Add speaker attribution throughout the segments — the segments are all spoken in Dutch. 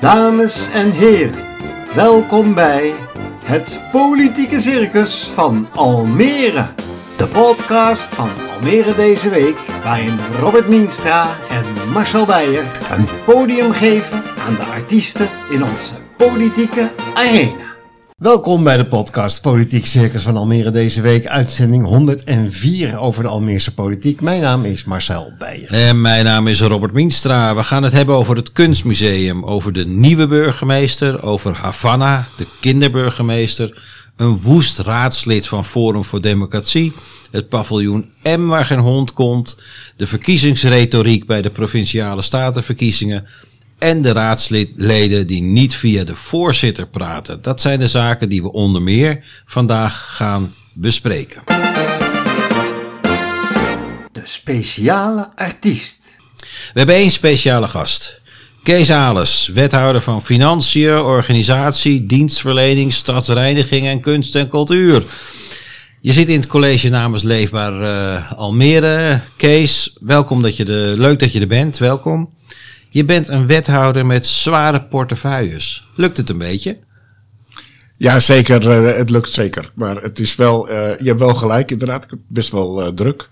Speaker 1: Dames en heren, welkom bij het Politieke Circus van Almere. De podcast van Almere deze week, waarin Robert Mienstra en Marcel Beijer een podium geven aan de artiesten in onze politieke arena. Welkom bij de podcast Politiek Circus van Almere deze week, uitzending 104 over de Almeerse politiek. Mijn naam is Marcel Beijer.
Speaker 2: En mijn naam is Robert Mienstra. We gaan het hebben over het Kunstmuseum, over de nieuwe burgemeester, over Havana, de kinderburgemeester, een woest raadslid van Forum voor Democratie, het paviljoen M waar geen hond komt, de verkiezingsretoriek bij de provinciale statenverkiezingen en de raadsleden die niet via de voorzitter praten. Dat zijn de zaken die we onder meer vandaag gaan bespreken.
Speaker 1: De speciale artiest.
Speaker 2: We hebben één speciale gast. Kees Ales, wethouder van Financiën, Organisatie, Dienstverlening, Stadsreiniging en Kunst en Cultuur. Je zit in het college namens Leefbaar uh, Almere. Kees, welkom dat je er, leuk dat je er bent, welkom. Je bent een wethouder met zware portefeuilles. Lukt het een beetje?
Speaker 3: Ja, zeker. Uh, het lukt zeker. Maar het is wel, uh, je hebt wel gelijk inderdaad. Ik heb best wel uh, druk.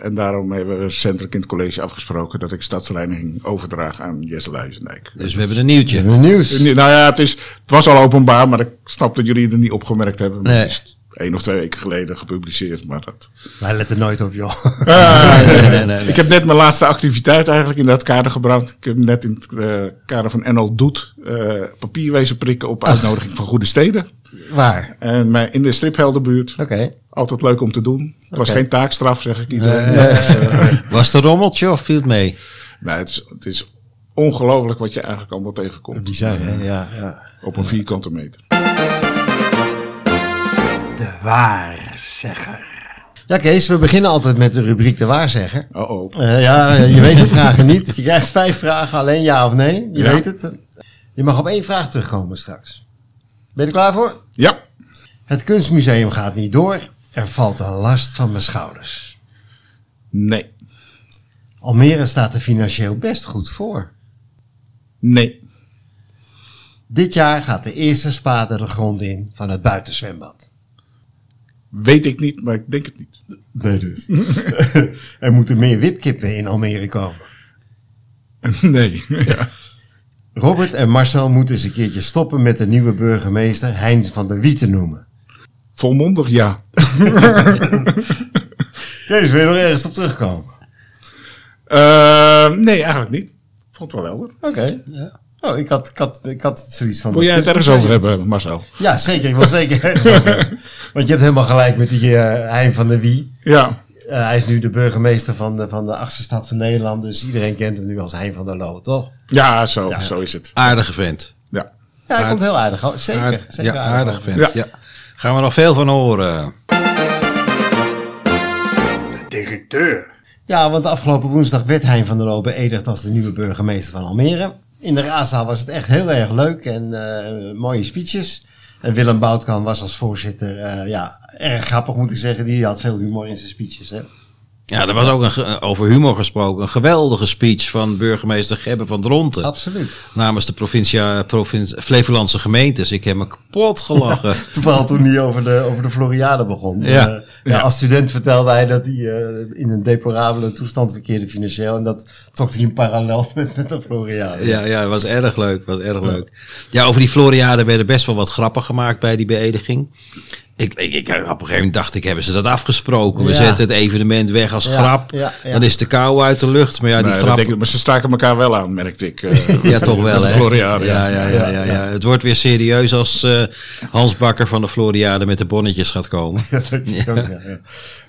Speaker 3: en daarom hebben we recentelijk in het college afgesproken dat ik stadsreiniging overdraag aan Jesse.
Speaker 2: Dus we hebben een nieuwtje.
Speaker 1: Een nieuws.
Speaker 3: Nou ja, het, is, het was al openbaar, maar ik snap dat jullie het niet opgemerkt hebben.
Speaker 2: Nee.
Speaker 3: Het is één of twee weken geleden gepubliceerd, maar dat...
Speaker 1: Wij letten nooit op, joh.
Speaker 3: Ah, nee, nee, nee, ik heb net mijn laatste activiteit eigenlijk in dat kader gebracht. Ik heb net in het uh, kader van NL Doet uh, papier wezen prikken op uitnodiging Ach. van Goede Steden.
Speaker 1: Waar?
Speaker 3: En in de stripheldenbuurt.
Speaker 1: Oké. Okay.
Speaker 3: Altijd leuk om te doen. Het was geen taakstraf, zeg ik niet.
Speaker 2: Was het een rommeltje of viel het mee?
Speaker 3: Nee, het is, het is ongelooflijk wat je eigenlijk allemaal tegenkomt.
Speaker 1: Bizar, hè? Ja, ja.
Speaker 3: Op een vierkante meter.
Speaker 1: De waarzegger. Ja, Kees, we beginnen altijd met de rubriek de waarzegger.
Speaker 3: Oh oh.
Speaker 1: Uh, ja, je weet de vragen niet. Je krijgt vijf vragen, alleen ja of nee. Je
Speaker 3: Ja.
Speaker 1: weet het. Je mag op één vraag terugkomen straks. Ben je er klaar voor?
Speaker 3: Ja.
Speaker 1: Het kunstmuseum gaat niet door. Er valt een last van mijn schouders.
Speaker 3: Nee.
Speaker 1: Almere staat er financieel best goed voor.
Speaker 3: Nee.
Speaker 1: Dit jaar gaat de eerste spade de grond in van het buitenzwembad.
Speaker 3: Weet ik niet, maar ik denk het niet.
Speaker 1: Nee dus. er moeten meer wipkippen in Almere komen.
Speaker 3: Nee. Ja.
Speaker 1: Robert en Marcel moeten eens een keertje stoppen met de nieuwe burgemeester Heinz van der Wieten noemen.
Speaker 3: Volmondig ja.
Speaker 1: Kees, wil je nog ergens op terugkomen?
Speaker 3: Uh, nee, eigenlijk niet. Vond het wel helder.
Speaker 1: Oké. Okay. Ja. Oh, ik had, ik, had, ik had zoiets van...
Speaker 3: Wil jij het ergens over hebben, Marcel?
Speaker 1: Ja, zeker. Ik wil zeker ergens over hebben. Want je hebt helemaal gelijk met die uh, Hein van der Wie.
Speaker 3: Ja.
Speaker 1: Uh, hij is nu de burgemeester van de, van de achtste stad van Nederland. Dus iedereen kent hem nu als Hein van der Loo, toch?
Speaker 3: Ja, zo, ja. zo is het.
Speaker 2: Aardige vent.
Speaker 3: Ja.
Speaker 1: Ja, hij komt heel aardig. Zeker.
Speaker 2: Aard...
Speaker 1: zeker
Speaker 2: ja,
Speaker 1: aardig,
Speaker 2: aardig vent. Ja. ja. Gaan we nog veel van horen.
Speaker 1: De directeur. Ja, want afgelopen woensdag werd Hein van der Loo beëdigd als de nieuwe burgemeester van Almere. In de raadzaal was het echt heel erg leuk en uh, mooie speeches. En Willem Boutkan was als voorzitter, uh, ja, erg grappig moet ik zeggen. Die had veel humor in zijn speeches, hè.
Speaker 2: Ja, er was ook een, over humor gesproken. Een geweldige speech van burgemeester Gebbe van Dronten.
Speaker 1: Absoluut.
Speaker 2: Namens de provincia, provincie, Flevolandse gemeentes. Ik heb me kapot gelachen.
Speaker 1: Toevallig toen hij over de, over de Floriade begon.
Speaker 2: Ja.
Speaker 1: Uh, ja. ja. Als student vertelde hij dat hij uh, in een deplorabele toestand verkeerde financieel. En dat trok hij in parallel met, met de Floriade.
Speaker 2: Ja, ja, was erg leuk. Was erg leuk. Ja, over die Floriade werden best wel wat grappen gemaakt bij die beëdiging. Ik, ik, ik, op een gegeven moment dacht ik, hebben ze dat afgesproken? We
Speaker 1: Ja.
Speaker 2: zetten het evenement weg als
Speaker 1: Ja,
Speaker 2: grap.
Speaker 1: ja, ja.
Speaker 2: Dan is de kou uit de lucht. Maar ja, die
Speaker 3: Nee,
Speaker 2: grap...
Speaker 3: denk ik, maar ze staken elkaar wel aan, merkte ik. Uh,
Speaker 2: Ja, toch wel, hè?
Speaker 3: Floriade.
Speaker 2: Ja, ja, ja, ja, ja. Het wordt weer serieus als uh, Hans Bakker van de Floriade met de bonnetjes gaat komen.
Speaker 1: Dat denk ik ook, ja, ja.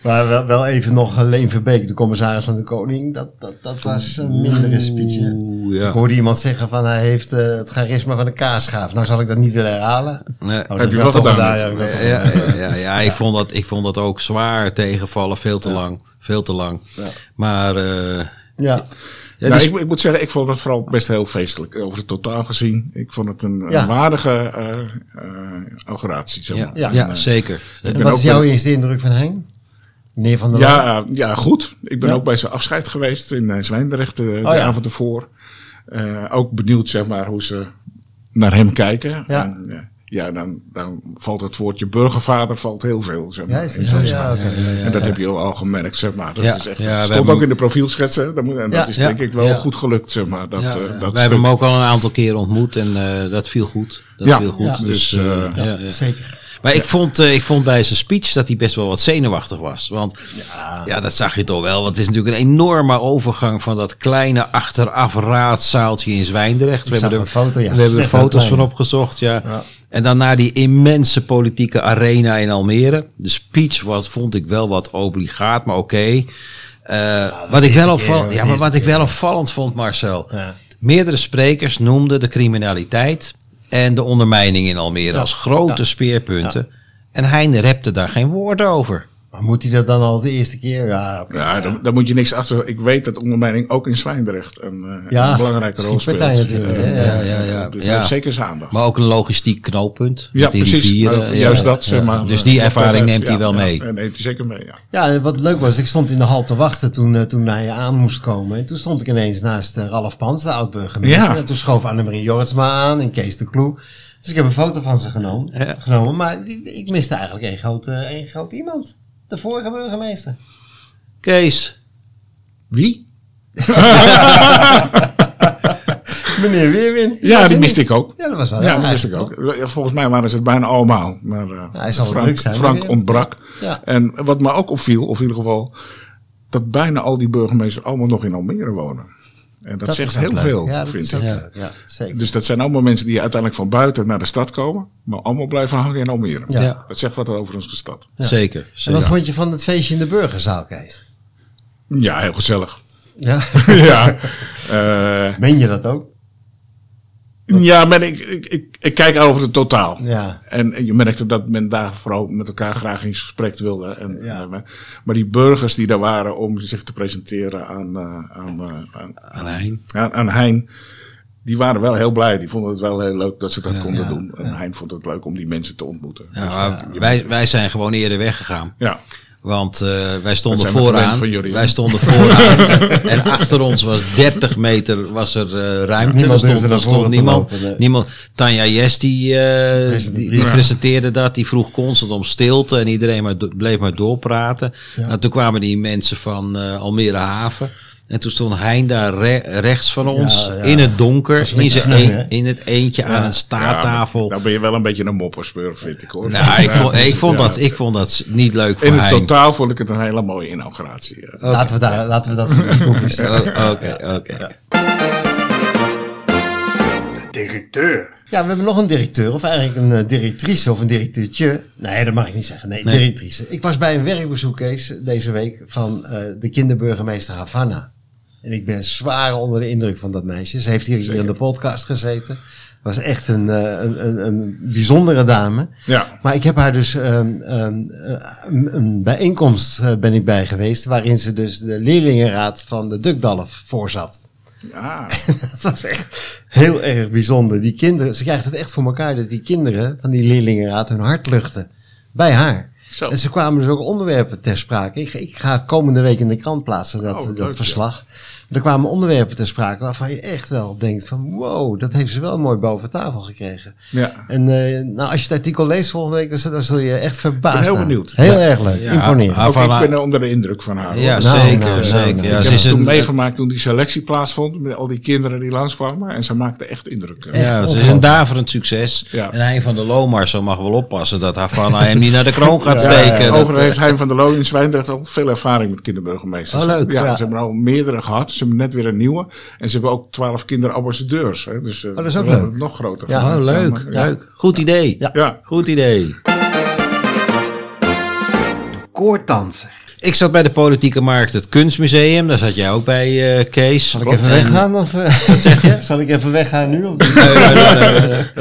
Speaker 1: Maar wel, wel even nog Leen Verbeek, de commissaris van de Koning. Dat, dat, dat was een mindere speech. hè.
Speaker 2: Ja.
Speaker 1: Ik hoorde iemand zeggen van hij heeft uh, het charisma van een kaasschaaf. Nou zal ik dat niet willen herhalen.
Speaker 2: Nee.
Speaker 1: Oh, dat
Speaker 3: Heb je wel
Speaker 1: toch
Speaker 3: gedaan
Speaker 1: ja, toch
Speaker 2: Ja,
Speaker 1: gedaan.
Speaker 2: ja, ja, ik, vond dat, ik vond dat ook zwaar tegenvallen. Veel te lang. Veel te lang. Maar uh,
Speaker 1: Ja.
Speaker 2: ja,
Speaker 3: nou,
Speaker 2: die-
Speaker 3: ik, ik moet zeggen, ik vond het vooral best heel feestelijk. Over het totaal gezien. Ik vond het een,
Speaker 1: Ja.
Speaker 3: een waardige uh, uh, inauguratie. Zeg
Speaker 2: ja,
Speaker 3: maar.
Speaker 2: ja,
Speaker 1: Ja.
Speaker 2: zeker.
Speaker 1: En wat is jouw eerste indruk van Hein? Meneer Van der?
Speaker 3: Ja, ja, goed. Ik ben
Speaker 1: Ja?
Speaker 3: ook bij zijn afscheid geweest in Zwijndrecht uh, de
Speaker 1: Oh, ja.
Speaker 3: avond ervoor. Eh, ook benieuwd, zeg maar, hoe ze naar hem kijken.
Speaker 1: Ja.
Speaker 3: En, eh, ja, dan, dan valt het woordje burgervader valt heel veel, zeg maar.
Speaker 1: Ja, is zo? Ja, oké.
Speaker 3: En dat heb je al gemerkt, zeg maar. Dat
Speaker 2: Ja,
Speaker 3: is echt, stond
Speaker 2: hebben
Speaker 3: ook in de profielschetsen. Dat moet- En dat
Speaker 1: Ja.
Speaker 3: is
Speaker 2: Ja,
Speaker 3: denk ik wel
Speaker 2: ja.
Speaker 3: goed gelukt, zeg maar. Dat,
Speaker 2: Ja,
Speaker 3: eh, dat
Speaker 2: Wij
Speaker 3: stuk.
Speaker 2: hebben hem ook al een aantal keren ontmoet en eh, dat viel goed. Dat
Speaker 3: Ja,
Speaker 2: viel goed.
Speaker 3: ja.
Speaker 2: Dus,
Speaker 3: Dus,
Speaker 2: eh, ja, ja.
Speaker 1: Zeker.
Speaker 2: Maar ik vond, eh, ik vond bij zijn speech dat hij best wel wat zenuwachtig was. Want ja. dat zag je toch wel. Want het is natuurlijk een enorme overgang van dat kleine achteraf raadzaaltje in Zwijndrecht. We hebben er,
Speaker 1: een foto, ja.
Speaker 2: we hebben er foto's van opgezocht. Ja. En dan naar die immense politieke arena in Almere. De speech was, vond ik wel wat obligaat, maar oké. Eh, wat ik wel opvallend, ja, maar wat ik wel opvallend vond, Marcel.
Speaker 1: Ja.
Speaker 2: Meerdere sprekers noemden de criminaliteit en de ondermijning in Almere
Speaker 1: Ja.
Speaker 2: als grote speerpunten. En hij repte daar geen woord over.
Speaker 1: Maar moet hij dat dan al de eerste keer? Ja,
Speaker 3: daar, daar moet je niks achter. Ik weet dat ondermijning ook in Zwijndrecht een, eh,
Speaker 1: Ja,
Speaker 3: een belangrijke rol speelt.
Speaker 1: natuurlijk,
Speaker 3: Eh,
Speaker 1: hè,
Speaker 2: ja, ja, ja.
Speaker 3: Dus
Speaker 2: Ja.
Speaker 3: zeker zijn.
Speaker 2: Maar ook een logistiek knooppunt.
Speaker 3: ja,
Speaker 2: met die
Speaker 3: precies. Nou,
Speaker 2: Ja,
Speaker 3: juist dat, zeg
Speaker 2: ja.
Speaker 3: maar.
Speaker 2: Dus
Speaker 3: eh,
Speaker 2: die
Speaker 3: nog
Speaker 2: ervaring neemt hij
Speaker 3: ja,
Speaker 2: wel mee.
Speaker 3: Ja, neemt hij zeker mee, ja.
Speaker 1: Ja, wat leuk was, ik stond in de hal te wachten toen, eh, toen hij aan moest komen. En toen stond ik ineens naast eh, Ralf Pans, de oud-burgemeester.
Speaker 3: Ja.
Speaker 1: En toen schoof Annemarie Jorritsma aan en Kees de Kloe. Dus ik heb een foto van ze genomen.
Speaker 2: Ja.
Speaker 1: genomen maar ik miste eigenlijk één groot, eh, één groot iemand. De vorige burgemeester.
Speaker 2: Kees,
Speaker 3: Wie?
Speaker 1: Meneer Weerwind.
Speaker 3: Ja, die miste ik ook.
Speaker 1: Ja, dat was wel
Speaker 3: Ja, dat wist ik ook. Volgens mij waren ze het bijna allemaal. Maar eh,
Speaker 1: hij zal
Speaker 3: Frank,
Speaker 1: druk zijn,
Speaker 3: Frank
Speaker 1: maar-
Speaker 3: ontbrak.
Speaker 1: Ja.
Speaker 3: En wat me ook opviel, of in ieder geval, dat bijna al die burgemeesters allemaal nog in Almere wonen. En dat, zegt heel
Speaker 1: leuk.
Speaker 3: veel,
Speaker 1: ja, dat
Speaker 3: vind ik.
Speaker 2: Ja.
Speaker 1: zeker.
Speaker 3: Dus dat zijn allemaal mensen die uiteindelijk van buiten naar de stad komen, maar allemaal blijven hangen in Almere.
Speaker 1: Ja.
Speaker 2: Ja.
Speaker 3: Dat zegt wat over onze stad.
Speaker 2: zeker.
Speaker 1: en wat vond je van het feestje in de burgerzaal, Kees?
Speaker 3: Ja, heel gezellig.
Speaker 1: Ja,
Speaker 3: ja. Eh,
Speaker 1: meen je dat ook?
Speaker 3: Ja, maar ik, ik, ik, ik kijk over het totaal.
Speaker 1: Ja.
Speaker 3: En je merkte dat men daar vooral met elkaar graag in gesprek wilde. En,
Speaker 1: Ja.
Speaker 3: eh, maar die burgers die daar waren om zich te presenteren aan, eh, aan, eh, aan,
Speaker 2: Aan Hein.
Speaker 3: aan, aan Hein, die waren wel heel blij. Die vonden het wel heel leuk dat ze dat konden
Speaker 1: ja,
Speaker 3: doen. En Hein vond het leuk om die mensen te ontmoeten.
Speaker 2: Ja,
Speaker 3: Dus,
Speaker 2: wij, wij zijn gewoon eerder weggegaan.
Speaker 3: ja.
Speaker 2: Want eh, wij stonden vooraan.
Speaker 3: van jullie, hè?
Speaker 2: wij stonden vooraan. en achter ons was 30 meter was er eh, ruimte.
Speaker 1: Niemand
Speaker 2: er stond, er stond niemand.
Speaker 1: lopen, nee.
Speaker 2: niemand. Tanja Jes die, eh,
Speaker 1: Presenteerde.
Speaker 2: die, die
Speaker 1: Ja.
Speaker 2: presenteerde dat. Die vroeg constant om stilte. En iedereen maar do- bleef maar doorpraten.
Speaker 1: Ja.
Speaker 2: Nou, toen kwamen die mensen van eh, Almere Haven. En toen stond Hein daar re- rechts van ons.
Speaker 1: Ja, ja.
Speaker 2: In het donker. In, zijn een-
Speaker 1: hè?
Speaker 2: in het eentje aan een staattafel.
Speaker 3: Ja, maar nou ben je wel een beetje een mopperspeur, vind ik hoor.
Speaker 2: nou, ik vond, ik, vond
Speaker 3: Ja.
Speaker 2: dat, ik vond dat niet leuk voor
Speaker 3: In het
Speaker 2: Hein.
Speaker 3: totaal vond ik het een hele mooie inauguratie. ja.
Speaker 1: Laten, we daar, laten we dat
Speaker 2: Oké, oké.
Speaker 1: De directeur. Ja, we hebben nog een directeur, of eigenlijk een eh, directrice of een directeurtje. Nee, dat mag ik niet zeggen. Nee,
Speaker 2: Nee.
Speaker 1: directrice. Ik was bij een werkbezoek, Kees, deze week van eh, de kinderburgemeester Havana. En ik ben zwaar onder de indruk van dat meisje. Ze heeft hier, hier in de podcast gezeten. Was echt een, eh, een, een, een bijzondere dame.
Speaker 3: Ja.
Speaker 1: Maar ik heb haar dus ehm, eh, een, een bijeenkomst eh, ben ik bij geweest, waarin ze dus de leerlingenraad van de Dukdalf voorzat.
Speaker 3: Ja.
Speaker 1: Dat was echt heel erg bijzonder. Die kinderen, ze krijgt het echt voor elkaar dat die kinderen van die leerlingenraad hun hart luchten. Bij haar.
Speaker 3: Zo.
Speaker 1: En ze kwamen dus ook onderwerpen ter sprake. Ik, ik ga het komende week in de krant plaatsen, dat,
Speaker 3: Oh,
Speaker 1: dat
Speaker 3: leuk,
Speaker 1: verslag. Er kwamen onderwerpen ter sprake waarvan je echt wel denkt van... wow, dat heeft ze wel mooi boven tafel gekregen.
Speaker 3: ja.
Speaker 1: En eh, nou, als je het artikel leest volgende week, dan, dan zul je echt verbaasd
Speaker 3: Ik ben heel benieuwd.
Speaker 1: Heel
Speaker 3: Ja.
Speaker 1: erg leuk,
Speaker 2: Ja,
Speaker 1: imponerend.
Speaker 3: Ook ik ben onder de indruk van haar. hoor.
Speaker 2: Ja,
Speaker 1: Nou,
Speaker 2: zeker,
Speaker 1: nou, nou,
Speaker 2: zeker.
Speaker 1: nou.
Speaker 2: Ja,
Speaker 3: ik
Speaker 2: ze
Speaker 3: heb
Speaker 2: is
Speaker 3: het toen
Speaker 2: een,
Speaker 3: meegemaakt toen die selectie plaatsvond met al die kinderen die langskwamen. En ze maakte echt indruk.
Speaker 1: Echt
Speaker 2: ja, ze is een daverend succes.
Speaker 3: Ja.
Speaker 2: En hij van de Lomar, zo mag wel oppassen dat Havana hem niet naar de kroon gaat
Speaker 3: Ja,
Speaker 2: steken.
Speaker 3: Overigens heeft Hein van der Loo in Zwijndrecht al veel ervaring met kinderburgemeesters.
Speaker 2: Oh, leuk.
Speaker 3: Ja,
Speaker 1: Ja.
Speaker 3: ze hebben er al meerdere gehad. Ze hebben net weer een nieuwe. En ze hebben ook twaalf kinderambassadeurs. Hè. Dus, eh,
Speaker 1: dat is ook leuk.
Speaker 3: het Nog groter.
Speaker 1: Ja.
Speaker 2: oh, leuk,
Speaker 3: maar-
Speaker 2: leuk. Goed idee.
Speaker 1: Ja.
Speaker 3: Ja.
Speaker 2: Goed idee.
Speaker 1: Koordanser.
Speaker 2: Ik zat bij de Politieke Markt, het Kunstmuseum. Daar zat jij ook bij, eh, Kees.
Speaker 1: Zal ik even
Speaker 2: En-
Speaker 1: weggaan? Of, Wat
Speaker 2: zeg je?
Speaker 1: Zal ik even weggaan nu? Of?
Speaker 2: Nee, nee, nee.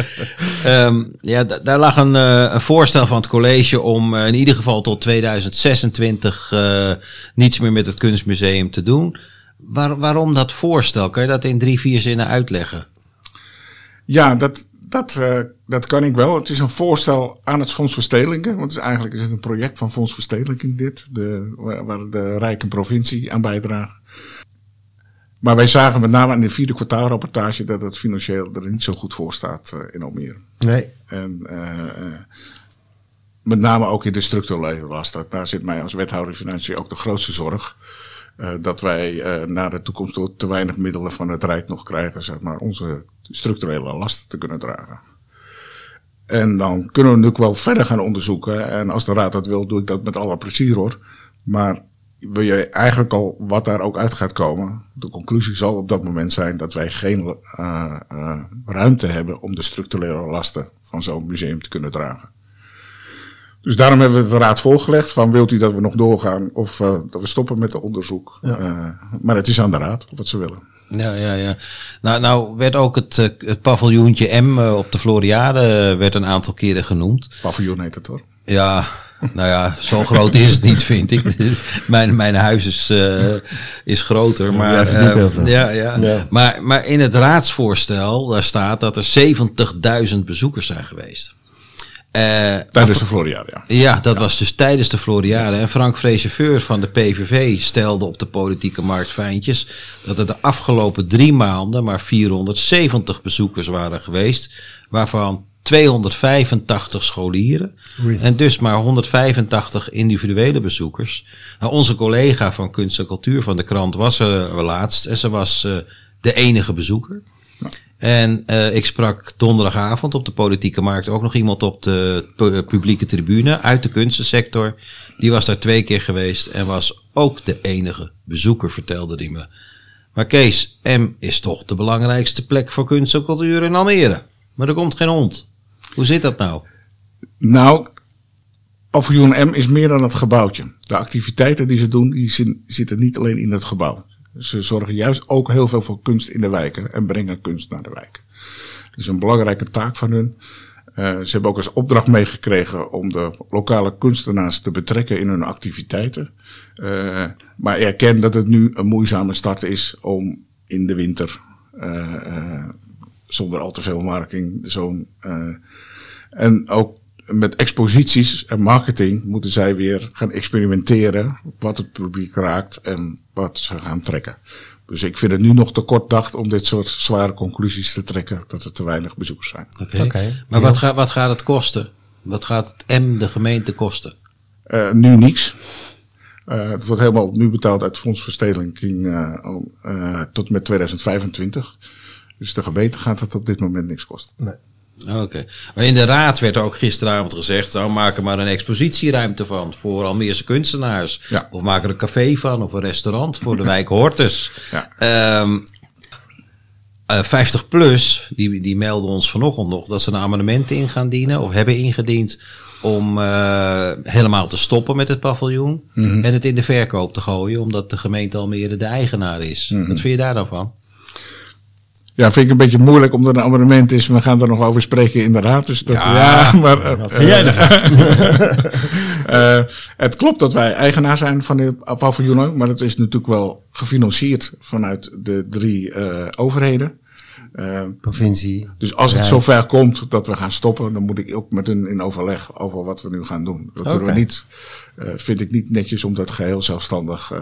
Speaker 2: Ehm, ja, da- daar lag een, eh, een voorstel van het college om eh, in ieder geval tot 2026 eh, niets meer met het kunstmuseum te doen. Waar, waarom dat voorstel? Kan je dat in drie, vier zinnen uitleggen?
Speaker 3: Ja, dat, dat, eh, dat kan ik wel. Het is een voorstel aan het Fonds Verstedelijken. Want het is eigenlijk is het een project van Fonds Verstedelijking dit. De, waar waar de Rijke provincie aan bijdraagt. Maar wij zagen met name in de vierde kwartaalrapportage dat het financieel er niet zo goed voor staat uh, in Almere.
Speaker 1: Nee.
Speaker 3: En uh, met name ook in de structurele lasten. Daar zit mij als wethouder financiën ook de grootste zorg. Uh, dat wij naar de toekomst door te weinig middelen van het Rijk nog krijgen, zeg maar, onze structurele lasten te kunnen dragen. En dan kunnen we natuurlijk wel verder gaan onderzoeken. En als de Raad dat wil, doe ik dat met alle plezier hoor. Maar wil je eigenlijk al wat daar ook uit gaat komen. De conclusie zal op dat moment zijn dat wij geen uh, ruimte hebben om de structurele lasten van zo'n museum te kunnen dragen. Dus daarom hebben we het de raad voorgelegd van wilt u dat we nog doorgaan of uh, dat we stoppen met het onderzoek. Ja. maar het is aan de raad of wat ze willen.
Speaker 2: Ja, ja, ja. Nou, nou werd ook het, het paviljoentje M op de Floriade werd een aantal keren genoemd.
Speaker 3: Paviljoen heet het hoor.
Speaker 2: Ja, nou ja, zo groot is het niet, vind ik. mijn, mijn huis is, uh, is groter. Maar,
Speaker 1: uh,
Speaker 2: ja, ja. ja. Maar, maar in het raadsvoorstel, daar staat dat er 70.000 bezoekers zijn geweest.
Speaker 3: Uh, tijdens de Floriade, ja.
Speaker 2: Ja, dat ja. was dus tijdens de Floriade. En Frank Vreeseveur van de PVV stelde op de politieke markt Fijntjes... dat er de afgelopen drie maanden maar 470 bezoekers waren geweest... waarvan 285 scholieren en dus maar 185 individuele bezoekers. Nou, onze collega van Kunst en Cultuur van de krant was er laatst en ze was uh, de enige bezoeker. Ja. En uh, ik sprak donderdagavond op de politieke markt ook nog iemand op de pu publieke tribune uit de kunstensector. Die was daar twee keer geweest en was ook de enige bezoeker, vertelde hij me. Maar Kees, M is toch de belangrijkste plek voor kunst en cultuur in Almere. Maar er komt geen hond. Hoe zit dat nou?
Speaker 3: Nou, paviljoen M is meer dan het gebouwtje. De activiteiten die ze doen, die zitten niet alleen in het gebouw. Ze zorgen juist ook heel veel voor kunst in de wijken en brengen kunst naar de wijken. Dat is een belangrijke taak van hun. Uh, ze hebben ook als opdracht meegekregen om de lokale kunstenaars te betrekken in hun activiteiten. Uh, maar erken dat het nu een moeizame start is om in de winter, uh, zonder al te veel marketing, zo'n en ook met exposities en marketing moeten zij weer gaan experimenteren wat het publiek raakt en wat ze gaan trekken. Dus ik vind het nu nog te kort dacht om dit soort zware conclusies te trekken dat er te weinig bezoekers zijn.
Speaker 2: Oké. Okay. Okay. Maar wat, gaat, wat gaat het kosten? Wat gaat het M de gemeente kosten?
Speaker 3: Uh, nu niks. Uh, het wordt helemaal nu betaald uit fondsverstedelijking uh, uh, tot met 2025. Dus de gemeente gaat het op dit moment niks kosten.
Speaker 1: Nee.
Speaker 2: Oké. Okay. Maar in de raad werd ook gisteravond gezegd: nou, maak er maar een expositieruimte van voor Almeerse kunstenaars.
Speaker 3: Ja.
Speaker 2: Of maak er een café van of een restaurant voor de wijk Hortus.
Speaker 3: Ja.
Speaker 2: Um, uh, 50 plus, die, die melden ons vanochtend nog dat ze een amendement in gaan dienen of hebben ingediend om uh, helemaal te stoppen met het paviljoen mm -hmm. en het in de verkoop te gooien, omdat de gemeente Almere de eigenaar is. Mm -hmm. Wat vind je daar dan van?
Speaker 3: Ja, vind ik een beetje moeilijk omdat het een abonnement is. We gaan er nog over spreken in de raad. Dus dat, ja, ja maar,
Speaker 1: uh, wat vind jij ervan?
Speaker 3: uh, het klopt dat wij eigenaar zijn van de paviljoen, maar dat is natuurlijk wel gefinancierd vanuit de drie uh, overheden.
Speaker 1: Provincie.
Speaker 3: Dus als het zover komt dat we gaan stoppen, dan moet ik ook met hun in overleg over wat we nu gaan doen. Dat okay. kunnen we niet, vind ik niet netjes om dat geheel zelfstandig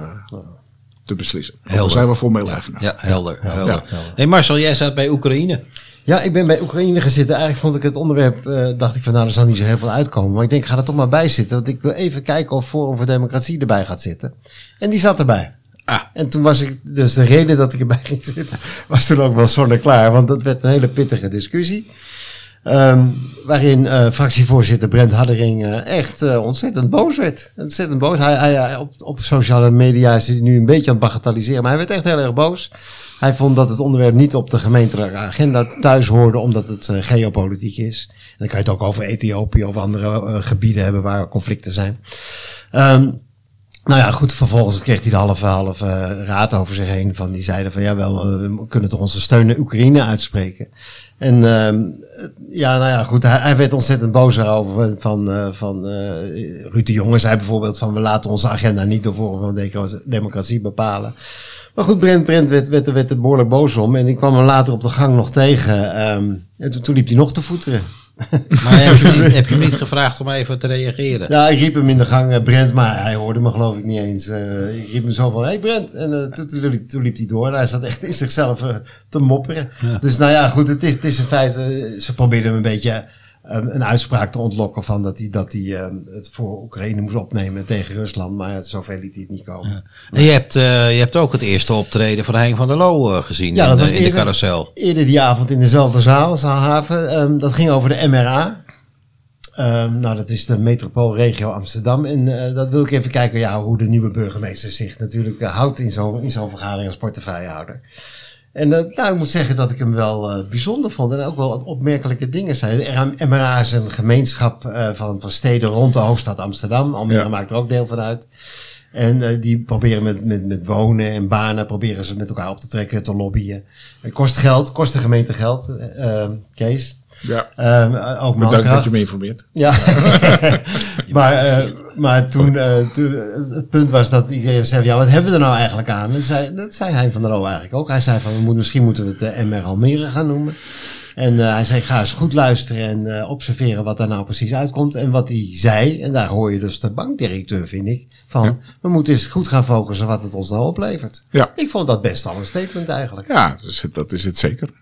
Speaker 3: te beslissen. Daar zijn we formeel
Speaker 2: ja,
Speaker 3: eigenaar.
Speaker 2: Ja, helder. helder. Ja, helder. Hey Marcel, jij zat bij Oekraïne.
Speaker 1: Ja, ik ben bij Oekraïne gezeten. Eigenlijk vond ik het onderwerp, uh, dacht ik van nou, er zal niet zo heel veel uitkomen. Maar ik denk, ik ga er toch maar bij zitten. Want ik wil even kijken of Forum voor Democratie erbij gaat zitten. En die zat erbij.
Speaker 2: Ah.
Speaker 1: En toen was ik, dus de reden dat ik erbij ging zitten, was toen ook wel zonneklaar. Want dat werd een hele pittige discussie. Um, waarin uh, fractievoorzitter Brent Haddering uh, echt uh, ontzettend boos werd. Ontzettend boos. Hij, hij, op, op sociale media is hij nu een beetje aan het bagatelliseren, maar hij werd echt heel erg boos. Hij vond dat het onderwerp niet op de gemeentelijke agenda thuis hoorde, omdat het geopolitiek is. En dan kan je het ook over Ethiopië of andere gebieden hebben waar conflicten zijn. Um, nou ja, goed, vervolgens kreeg hij de halve, halve raad over zich heen. Van die zeiden van ja, wel, we kunnen toch onze steun Oekraïne uitspreken. En uh, ja, nou ja, goed, hij, werd ontzettend boos erover. Van, uh, van uh, Ruud de Jonge zei bijvoorbeeld van we laten onze agenda niet door Forum van Democratie bepalen. Maar goed, Brent, Brent werd, werd, werd er behoorlijk boos om. En ik kwam hem later op de gang nog tegen. ehm, en toen, toen liep hij nog te voeteren.
Speaker 2: Maar heb je, niet- heb je hem niet gevraagd om even te reageren?
Speaker 1: Ja, ik riep hem in de gang, eh, Brent, maar hij hoorde me geloof ik niet eens. Eh, ik riep hem zo van, hey Brent. En eh, toen, toen, liep, toen liep hij door hij zat echt in zichzelf te mopperen.
Speaker 2: Ja.
Speaker 1: Dus nou ja, goed, het is, het is in feite, ze probeerden hem een beetje een uitspraak te ontlokken van dat hij, dat hij eh, het voor Oekraïne moest opnemen tegen Rusland. Maar zover liet hij het niet komen.
Speaker 2: En je hebt, eh, je hebt ook het eerste optreden van Hein van der Loo eh, gezien
Speaker 1: Ja,
Speaker 2: in,
Speaker 1: dat
Speaker 2: de,
Speaker 1: was
Speaker 2: in de
Speaker 1: eerder.
Speaker 2: carousel.
Speaker 1: Eerder die avond in dezelfde zaal, Zaalhaven. ehm, dat ging over de MRA. Ehm, nou, dat is de metropoolregio Amsterdam. En eh, dat wil ik even kijken ja, hoe de nieuwe burgemeester zich natuurlijk houdt in zo'n in zo'n vergadering als portefeuillehouder. En eh, nou, ik moet zeggen dat ik hem wel eh, bijzonder vond. En ook wel wat opmerkelijke dingen zei. De MRA is een gemeenschap eh, van, van steden rond de hoofdstad Amsterdam. Almere
Speaker 3: Ja.
Speaker 1: maakt er ook deel van uit. En die proberen met, met, met wonen en banen proberen ze met elkaar op te trekken, te lobbyen. Het kost geld, kost de gemeente geld, Kees.
Speaker 3: Ja,
Speaker 1: Ehm, eh, ook
Speaker 3: bedankt dat je me informeert.
Speaker 1: Ja, maar, maar toen, eh, toen eh, het punt was dat iedereen zei: ja, wat hebben we er nou eigenlijk aan? Dat zei, dat zei hij van der Loo eigenlijk ook. Hij zei van, we moeten, misschien moeten we het de MR Almere gaan noemen. En eh, hij zei, ga eens goed luisteren en eh, observeren wat daar nou precies uitkomt. En wat hij zei, en daar hoor je dus de bankdirecteur, vind ik, van,
Speaker 3: Ja.
Speaker 1: we moeten eens goed gaan focussen wat het ons nou oplevert.
Speaker 3: Ja,
Speaker 1: Ik vond dat best al een statement eigenlijk.
Speaker 3: ja dat is het zeker.
Speaker 1: Ja.
Speaker 3: Het is,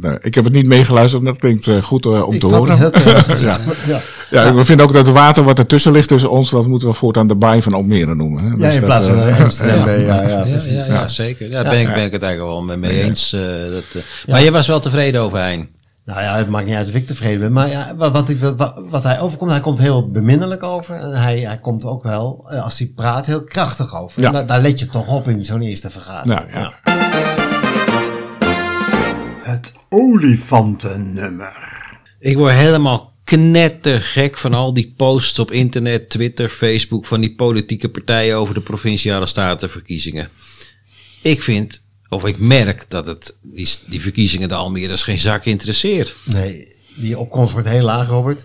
Speaker 3: nou, ik heb het niet meegeluisterd, maar dat klinkt eh, goed eh, om
Speaker 1: Ik
Speaker 3: te horen.
Speaker 1: heel
Speaker 3: Ja.
Speaker 1: ja.
Speaker 3: Ja, we vinden ook dat het water wat ertussen ligt tussen ons, dat moeten we voortaan de baai van Almere noemen. Hè?
Speaker 1: Ja,
Speaker 3: Dus
Speaker 1: in plaats van
Speaker 3: eh,
Speaker 1: eh, Amsterdam. Ja, ja, ja,
Speaker 2: Ja,
Speaker 1: precies.
Speaker 2: ja, ja, zeker. Ja, daar ben, ik, ben ik het eigenlijk wel mee, mee
Speaker 3: Ja.
Speaker 2: eens. eh, dat, eh. Maar je was wel tevreden over Hein.
Speaker 1: Nou ja, het maakt niet uit of ik tevreden ben. Maar ja, wat, wat, ik, wat, wat hij overkomt, hij komt heel beminnelijk over. En hij, hij komt ook wel, eh, als hij praat, heel krachtig over.
Speaker 3: Ja.
Speaker 1: En daar, daar let je toch op in zo'n eerste vergadering.
Speaker 3: Nou, ja.
Speaker 1: Het olifantennummer.
Speaker 2: Ik word helemaal knettergek van al die posts op internet, Twitter, Facebook van die politieke partijen over de provinciale statenverkiezingen. Ik vind, of ik merk dat het die, die verkiezingen de Almere's geen zak interesseert.
Speaker 1: Nee, die opkomst wordt heel laag, Robert.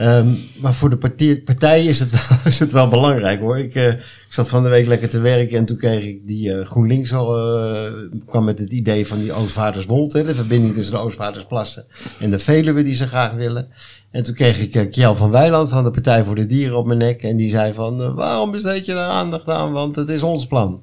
Speaker 1: Ehm, maar voor de partij, partij is, het wel, is wel belangrijk hoor. Ik, eh, ik zat van de week lekker te werken en toen kreeg ik die eh, GroenLinks al, eh, kwam met het idee van die Oostvaarderswold, de verbinding tussen de Oostvaardersplassen en de Veluwe die ze graag willen. En toen kreeg ik uh, Kjell van Weiland van de Partij voor de Dieren op mijn nek en die zei van waarom besteed je daar aandacht aan, want het is ons plan.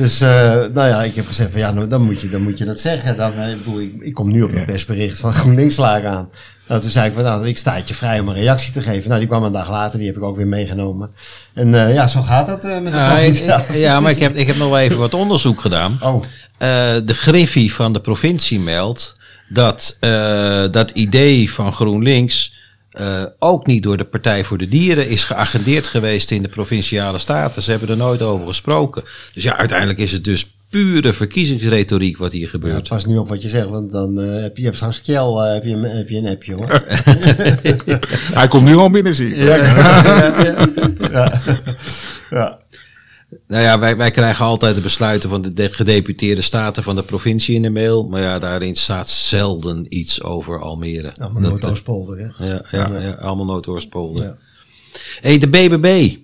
Speaker 1: Dus, eh, nou ja, ik heb gezegd van ja, nou, dan, moet je, dan moet je dat zeggen. Dan, eh, ik, bedoel, ik, ik kom nu op het persbericht van GroenLinks slagen aan. Nou, toen zei ik van nou, ik sta het je vrij om een reactie te geven. Nou, die kwam een dag later, die heb ik ook weer meegenomen. En eh, ja, zo gaat dat eh, met de
Speaker 2: ik- ik- ja, maar ik heb, ik heb nog wel even wat onderzoek gedaan.
Speaker 1: Oh,
Speaker 2: Eh, de Griffie van de provincie meldt dat eh, dat idee van GroenLinks eh, ook niet door de Partij voor de Dieren is geagendeerd geweest in de provinciale staten. Ze hebben er nooit over gesproken. Dus ja, uiteindelijk is het dus pure verkiezingsretoriek wat hier
Speaker 1: ja,
Speaker 2: gebeurt.
Speaker 1: pas nu op wat je zegt, want dan eh, heb je, je hebt straks Kjell, eh, heb, je, een- heb je een appje hoor.
Speaker 3: Hij komt nu al binnen, zie ik.
Speaker 1: ja. ja.
Speaker 2: Nou ja, wij, wij krijgen altijd de besluiten van de de gedeputeerde staten van de provincie in de mail. Maar ja, daarin staat zelden iets over Almere.
Speaker 1: Nou,
Speaker 2: Dat-
Speaker 1: Noordoostpolder, hè.
Speaker 2: ja, ja, ja, allemaal Noordoostpolder.
Speaker 1: Ja.
Speaker 2: hey, de BBB.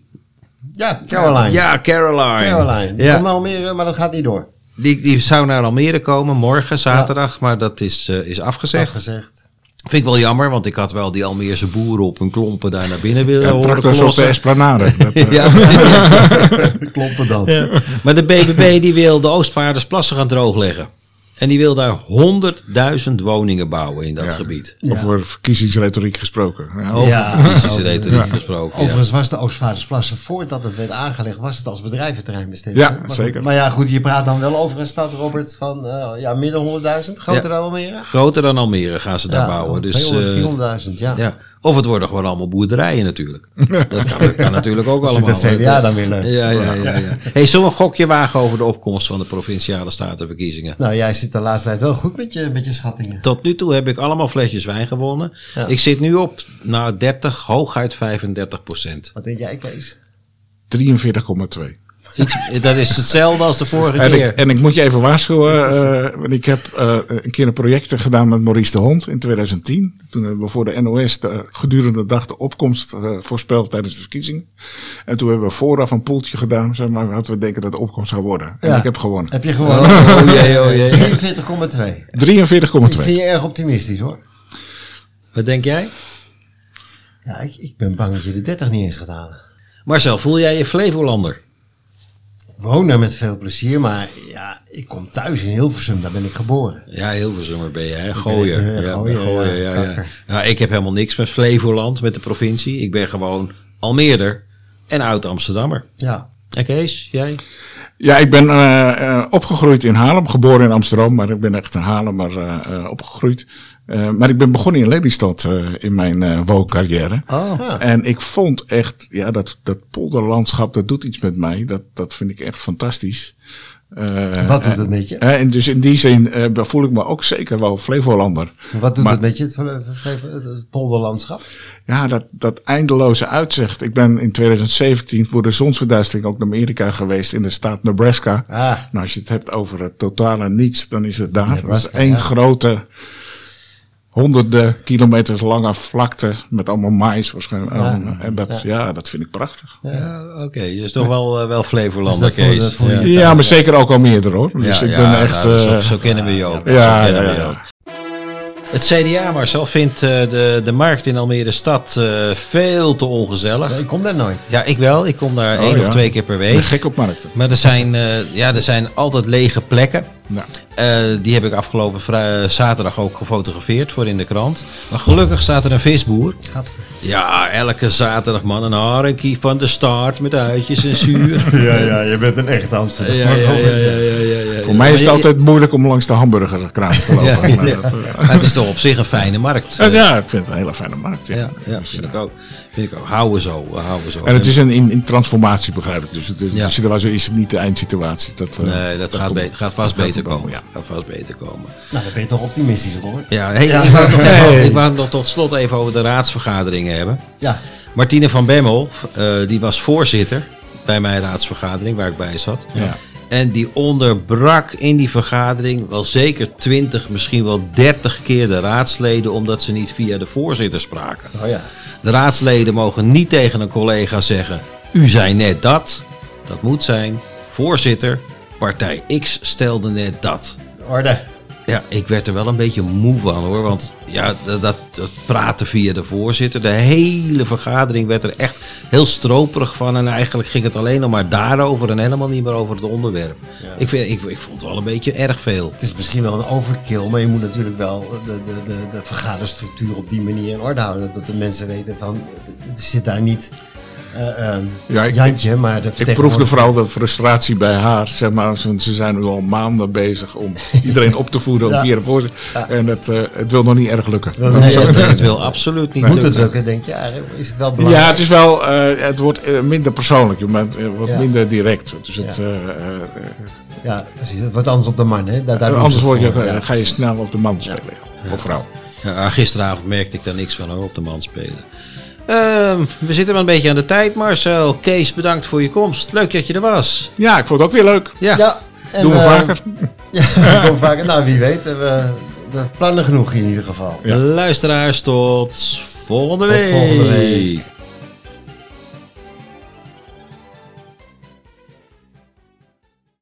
Speaker 1: Ja, Caroline.
Speaker 2: Ja, Caroline.
Speaker 1: Caroline. Die
Speaker 2: Ja.
Speaker 1: komt naar Almere, maar dat gaat niet door.
Speaker 2: Die, die zou naar Almere komen morgen, zaterdag, maar dat is, eh, is afgezegd.
Speaker 1: Afgezegd.
Speaker 2: Vind ik wel jammer, want ik had wel die Almeerse boeren op hun klompen daar naar binnen willen
Speaker 3: Ja,
Speaker 2: horen
Speaker 3: tractors op de. Esplanade. Dat,
Speaker 2: Ja,
Speaker 1: Kloppen dat.
Speaker 2: maar de BBB die wil de Oostvaardersplassen gaan droogleggen. En die wil daar 100.000 woningen bouwen in dat
Speaker 3: ja.
Speaker 2: gebied.
Speaker 3: Over verkiezingsretoriek gesproken. Ja.
Speaker 2: Over
Speaker 1: Ja.
Speaker 2: verkiezingsretoriek gesproken. ja.
Speaker 1: Overigens was de Oostvaardersplassen, voordat het werd aangelegd, was het als bedrijventerrein bestemd.
Speaker 3: Ja,
Speaker 1: Maar goed,
Speaker 3: zeker.
Speaker 1: Maar ja, goed, je praat dan wel over een stad, Robert, van eh, ja, midden 100.000, groter
Speaker 2: Ja.
Speaker 1: dan Almere.
Speaker 2: Groter dan Almere gaan ze daar
Speaker 1: Ja,
Speaker 2: bouwen. Dus,
Speaker 1: 200,
Speaker 2: eh,
Speaker 1: 400.000, ja.
Speaker 2: Of het worden gewoon allemaal boerderijen natuurlijk. Dat kan, dat kan natuurlijk ook allemaal.
Speaker 1: dat CDA dan willen.
Speaker 2: Ja, ja, ja. ja. Hey, zullen we een gokje wagen over de opkomst van de provinciale statenverkiezingen?
Speaker 1: Nou, jij zit de laatste tijd wel goed met je, met je schattingen.
Speaker 2: Tot nu toe heb ik allemaal flesjes wijn gewonnen.
Speaker 1: Ja.
Speaker 2: Ik zit nu op nou, 30, hooguit 35 procent.
Speaker 1: Wat denk jij, Kees?
Speaker 3: 43,2.
Speaker 2: Iets, dat is hetzelfde als de vorige
Speaker 3: En
Speaker 2: keer.
Speaker 3: ik, en ik moet je even waarschuwen, eh, want ik heb eh, een keer een project gedaan met Maurice de Hond in 2010. Toen hebben we voor de NOS de, gedurende de dag de opkomst eh, voorspeld tijdens de verkiezingen. En toen hebben we vooraf een poeltje gedaan, zeg maar, wat we denken dat de opkomst zou worden. En
Speaker 1: Ja.
Speaker 3: ik heb gewonnen.
Speaker 1: Heb je gewoon
Speaker 2: Oh jee, oh jee.
Speaker 1: 43,2.
Speaker 3: 43,2.
Speaker 1: Ik vind je erg optimistisch hoor.
Speaker 2: Wat denk jij?
Speaker 1: Ja, ik, ik ben bang dat je de 30 niet eens gaat halen.
Speaker 2: Marcel, voel jij je Flevolander?
Speaker 1: Ik woon daar met veel plezier, maar ja, ik kom thuis in Hilversum, daar ben ik geboren.
Speaker 2: Ja, Hilversummer ben je, hè? Gooier.
Speaker 1: ben, eh,
Speaker 2: ja,
Speaker 1: Gooier, ja,
Speaker 2: ja, ja. ik heb helemaal niks met Flevoland, met de provincie. Ik ben gewoon Almeerder en oud-Amsterdammer.
Speaker 1: Ja,
Speaker 2: En Kees, jij?
Speaker 3: Ja, ik ben eh, eh, opgegroeid in Haarlem, geboren in Amsterdam, maar ik ben echt een Haarlemmer eh, eh, opgegroeid. Eh, maar ik ben begonnen in Lelystad eh, in mijn eh wooncarrière.
Speaker 2: Oh.
Speaker 1: Ja.
Speaker 3: En ik vond echt, ja, dat, dat polderlandschap, dat doet iets met mij. Dat, dat vind ik echt fantastisch. Eh,
Speaker 1: Wat doet het met je?
Speaker 3: en dus in die zin eh, voel ik me ook zeker wel Flevolander.
Speaker 1: wat doet
Speaker 3: maar-
Speaker 1: het met je, het, het, polderlandschap?
Speaker 3: Ja, dat, dat eindeloze uitzicht. Ik ben in 2017 voor de zonsverduistering ook naar Amerika geweest in de staat Nebraska.
Speaker 1: Ah,
Speaker 3: Nou, als je het hebt over het totale niets, dan is het daar. Dat is
Speaker 1: Nebraska,
Speaker 3: één
Speaker 1: ja.
Speaker 3: grote, honderden kilometers lange vlakte met allemaal mais waarschijnlijk.
Speaker 1: Ja.
Speaker 3: En dat, ja. dat vind ik prachtig.
Speaker 2: Ja, Oké, je is toch wel, eh, wel
Speaker 1: Dus dat voel-
Speaker 2: Kees. ja.
Speaker 3: Ja, maar zeker ook al meerder hoor. Dus
Speaker 2: Ja,
Speaker 3: ik
Speaker 2: ja,
Speaker 3: ben
Speaker 2: nou,
Speaker 3: echt...
Speaker 2: zo,
Speaker 3: eh,
Speaker 2: zo kennen we je ook.
Speaker 3: ja,
Speaker 2: Het CDA, Marcel, vindt eh, de, de markt in Almere stad eh, veel te ongezellig.
Speaker 1: ik kom daar nooit.
Speaker 2: Ja, ik wel. Ik kom daar
Speaker 3: Oh,
Speaker 2: één
Speaker 3: ja.
Speaker 2: of twee keer per
Speaker 3: ik ben
Speaker 2: week.
Speaker 3: gek op markten.
Speaker 2: Maar er zijn, eh, ja, er zijn altijd lege plekken.
Speaker 3: Nou,
Speaker 2: Eh, die heb ik afgelopen vrij- zaterdag ook gefotografeerd voor in de krant. Maar gelukkig staat er een visboer.
Speaker 1: Gaat
Speaker 2: Ja, elke zaterdag man een harenkie van de start met uitjes en zuur.
Speaker 1: ja, ja, je bent een echte Amsterdam.
Speaker 2: ja, ja, ja, ja, ja, ja, ja.
Speaker 3: voor mij is het altijd moeilijk om langs de hamburgerkraam te lopen.
Speaker 2: Ja,
Speaker 3: Maar
Speaker 2: ja.
Speaker 3: dat,
Speaker 2: Maar het is toch op zich een fijne markt.
Speaker 3: ja, ja, ik vind het een hele fijne markt. Ja.
Speaker 2: ja, ja vind ik ook. Vind ik ook. Houden we zo, we houden zo.
Speaker 3: En het is een in, in transformatie, begrijp ik. Dus het is,
Speaker 2: Ja.
Speaker 3: de situatie is het niet de eindsituatie. Dat, eh,
Speaker 2: Nee, dat, gaat,
Speaker 3: komt-
Speaker 2: gaat vast
Speaker 3: dat
Speaker 2: beter komen.
Speaker 3: ja.
Speaker 2: Gaat vast beter komen.
Speaker 1: Nou, dan ben je toch optimistisch, hoor.
Speaker 2: Ja, hey,
Speaker 1: Ja.
Speaker 2: Ik, wou nog ik wou het nog tot slot even over de raadsvergaderingen hebben.
Speaker 1: Ja,
Speaker 2: Martine van Bemmel, eh, die was voorzitter bij mijn raadsvergadering waar ik bij zat.
Speaker 3: Ja.
Speaker 2: En die onderbrak in die vergadering wel zeker 20, misschien wel 30 keer de raadsleden, omdat ze niet via de voorzitter spraken.
Speaker 1: oh ja.
Speaker 2: De raadsleden mogen niet tegen een collega zeggen: U zei net dat. Dat moet zijn. Voorzitter, partij X stelde net dat.
Speaker 1: Orde.
Speaker 2: Ja, ik werd er wel een beetje moe van hoor. Want ja, dat, dat, dat praten via de voorzitter. De hele vergadering werd er echt heel stroperig van. En eigenlijk ging het alleen nog maar daarover en helemaal niet meer over het onderwerp. Ik, vind, ik, ik vond het wel een beetje erg veel.
Speaker 1: Het is misschien wel een overkill, maar je moet natuurlijk wel de, de, de, de vergaderstructuur op die manier in orde houden. Dat de mensen weten van, het zit daar niet
Speaker 3: Ja, ik-
Speaker 1: Jantje, maar de
Speaker 3: Ik proefde vooral de frustratie bij haar. Zeg maar, ze, ze zijn nu al maanden bezig om iedereen op te voeden
Speaker 1: Ja.
Speaker 3: de voorzitter. En het, eh, het wil nog niet erg lukken.
Speaker 2: Nee, het,
Speaker 1: lukken.
Speaker 2: het wil absoluut niet
Speaker 1: Moet het
Speaker 2: lukken.
Speaker 1: lukken, denk je? Ja, is het wel belangrijk?
Speaker 3: Ja, het is wel, eh, het wordt eh, minder persoonlijk. Je bent eh, wat
Speaker 1: Ja.
Speaker 3: minder direct. Dus het,
Speaker 1: Ja.
Speaker 3: eh, eh,
Speaker 1: Ja, precies. Het wordt anders op de man, hè? Daar,
Speaker 3: anders word je,
Speaker 1: voor.
Speaker 3: eh,
Speaker 1: Ja,
Speaker 3: ga je snel op de man spelen. Of vrouw.
Speaker 2: Ja, gisteravond merkte ik daar niks van hoor, op de man spelen. Ehm, we zitten wel een beetje aan de tijd, Marcel. Kees, bedankt voor je komst. Leuk dat je er was.
Speaker 3: Ja, ik vond het ook weer leuk.
Speaker 2: Ja,
Speaker 1: Ja, en
Speaker 3: Doen we vaker.
Speaker 1: Ja, we doen vaker. Nou, wie weet. We, we plannen genoeg in ieder geval.
Speaker 3: Ja.
Speaker 2: luisteraars, tot volgende
Speaker 1: Tot
Speaker 2: week.
Speaker 1: volgende week.